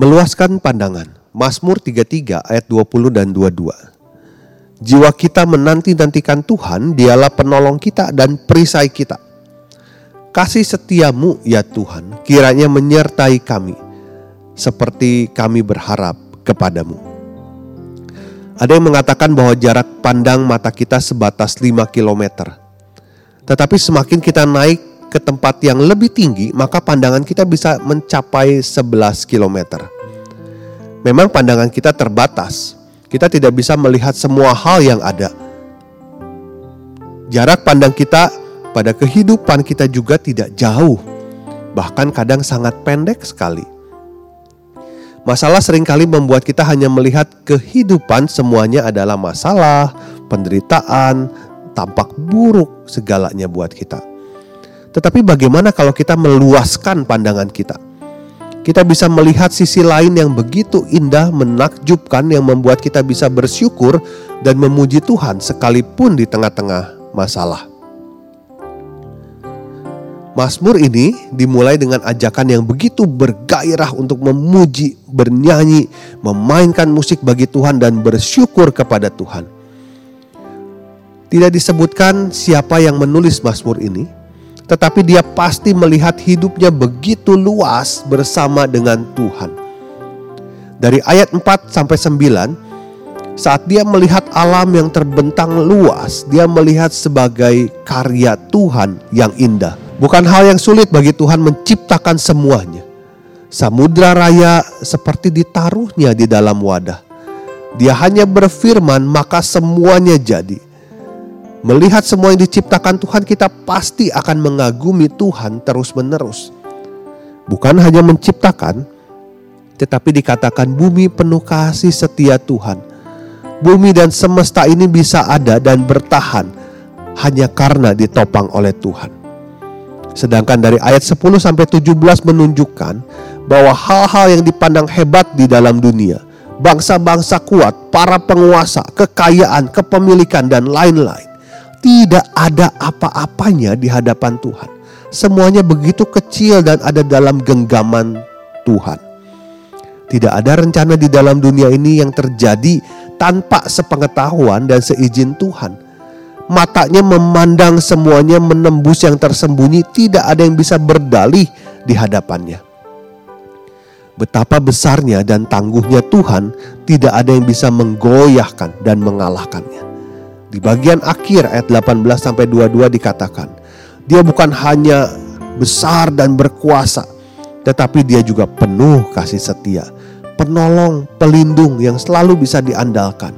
Meluaskan pandangan. Mazmur 33 ayat 20 dan 22. Jiwa kita menanti-nantikan Tuhan, dialah penolong kita dan perisai kita. Kasih setiamu ya Tuhan, kiranya menyertai kami, seperti kami berharap kepadamu. Ada yang mengatakan bahwa jarak pandang mata kita sebatas 5 km. Tetapi semakin kita naik ke tempat yang lebih tinggi, maka pandangan kita bisa mencapai 11 km. Memang pandangan kita terbatas. Kita tidak bisa melihat semua hal yang ada. Jarak pandang kita pada kehidupan kita juga tidak jauh. Bahkan kadang sangat pendek sekali. Masalah sering kali membuat kita hanya melihat kehidupan semuanya adalah masalah, penderitaan, tampak buruk segalanya buat kita. Tetapi bagaimana kalau kita meluaskan pandangan kita? Kita bisa melihat sisi lain yang begitu indah, menakjubkan, yang membuat kita bisa bersyukur dan memuji Tuhan sekalipun di tengah-tengah masalah. Mazmur ini dimulai dengan ajakan yang begitu bergairah untuk memuji, bernyanyi, memainkan musik bagi Tuhan dan bersyukur kepada Tuhan. Tidak disebutkan siapa yang menulis Mazmur ini, tetapi dia pasti melihat hidupnya begitu luas bersama dengan Tuhan. Dari ayat 4 sampai 9, saat dia melihat alam yang terbentang luas, dia melihat sebagai karya Tuhan yang indah. Bukan hal yang sulit bagi Tuhan menciptakan semuanya. Samudra raya seperti ditaruhnya di dalam wadah. Dia hanya berfirman, maka semuanya jadi Melihat semua yang diciptakan Tuhan, kita pasti akan mengagumi Tuhan terus-menerus. Bukan hanya menciptakan, tetapi dikatakan bumi penuh kasih setia Tuhan. Bumi dan semesta ini bisa ada dan bertahan hanya karena ditopang oleh Tuhan. Sedangkan dari ayat 10 sampai 17 menunjukkan bahwa hal-hal yang dipandang hebat di dalam dunia, bangsa-bangsa kuat, para penguasa, kekayaan, kepemilikan dan lain-lain tidak ada apa-apanya di hadapan Tuhan. Semuanya begitu kecil dan ada dalam genggaman Tuhan. Tidak ada rencana di dalam dunia ini yang terjadi tanpa sepengetahuan dan seizin Tuhan. Matanya memandang semuanya menembus yang tersembunyi, tidak ada yang bisa berdalih di hadapannya. Betapa besarnya dan tangguhnya Tuhan, tidak ada yang bisa menggoyahkan dan mengalahkannya. Di bagian akhir ayat 18 sampai 22 dikatakan, dia bukan hanya besar dan berkuasa, tetapi dia juga penuh kasih setia, penolong, pelindung yang selalu bisa diandalkan.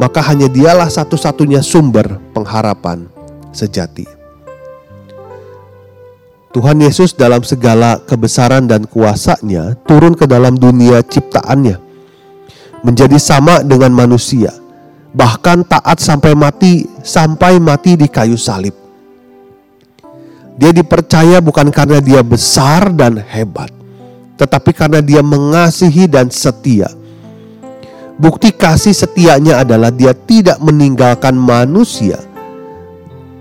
Maka hanya dialah satu-satunya sumber pengharapan sejati. Tuhan Yesus dalam segala kebesaran dan kuasanya turun ke dalam dunia ciptaannya. Menjadi sama dengan manusia bahkan taat sampai mati, sampai mati di kayu salib. Dia dipercaya bukan karena dia besar dan hebat, tetapi karena dia mengasihi dan setia. Bukti kasih setianya adalah dia tidak meninggalkan manusia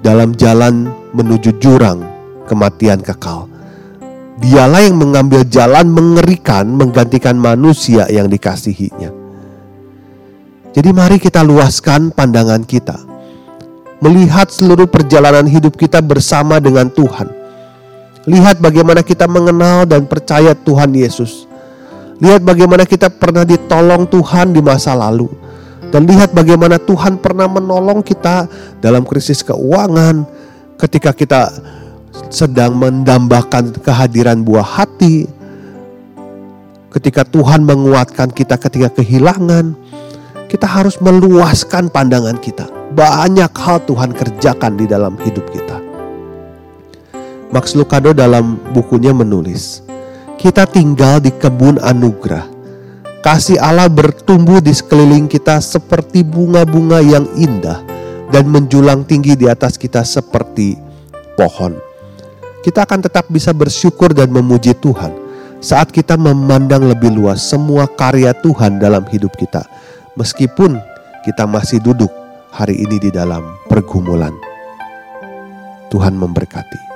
dalam jalan menuju jurang kematian kekal. Dialah yang mengambil jalan mengerikan menggantikan manusia yang dikasihinya. Jadi mari kita luaskan pandangan kita. Melihat seluruh perjalanan hidup kita bersama dengan Tuhan. Lihat bagaimana kita mengenal dan percaya Tuhan Yesus. Lihat bagaimana kita pernah ditolong Tuhan di masa lalu. Dan lihat bagaimana Tuhan pernah menolong kita dalam krisis keuangan. Ketika kita sedang mendambakan kehadiran buah hati. Ketika Tuhan menguatkan kita ketika kehilangan kita harus meluaskan pandangan kita. Banyak hal Tuhan kerjakan di dalam hidup kita. Max Lucado dalam bukunya menulis, kita tinggal di kebun anugerah. Kasih Allah bertumbuh di sekeliling kita seperti bunga-bunga yang indah dan menjulang tinggi di atas kita seperti pohon. Kita akan tetap bisa bersyukur dan memuji Tuhan saat kita memandang lebih luas semua karya Tuhan dalam hidup kita, meskipun kita masih duduk hari ini di dalam pergumulan. Tuhan memberkati.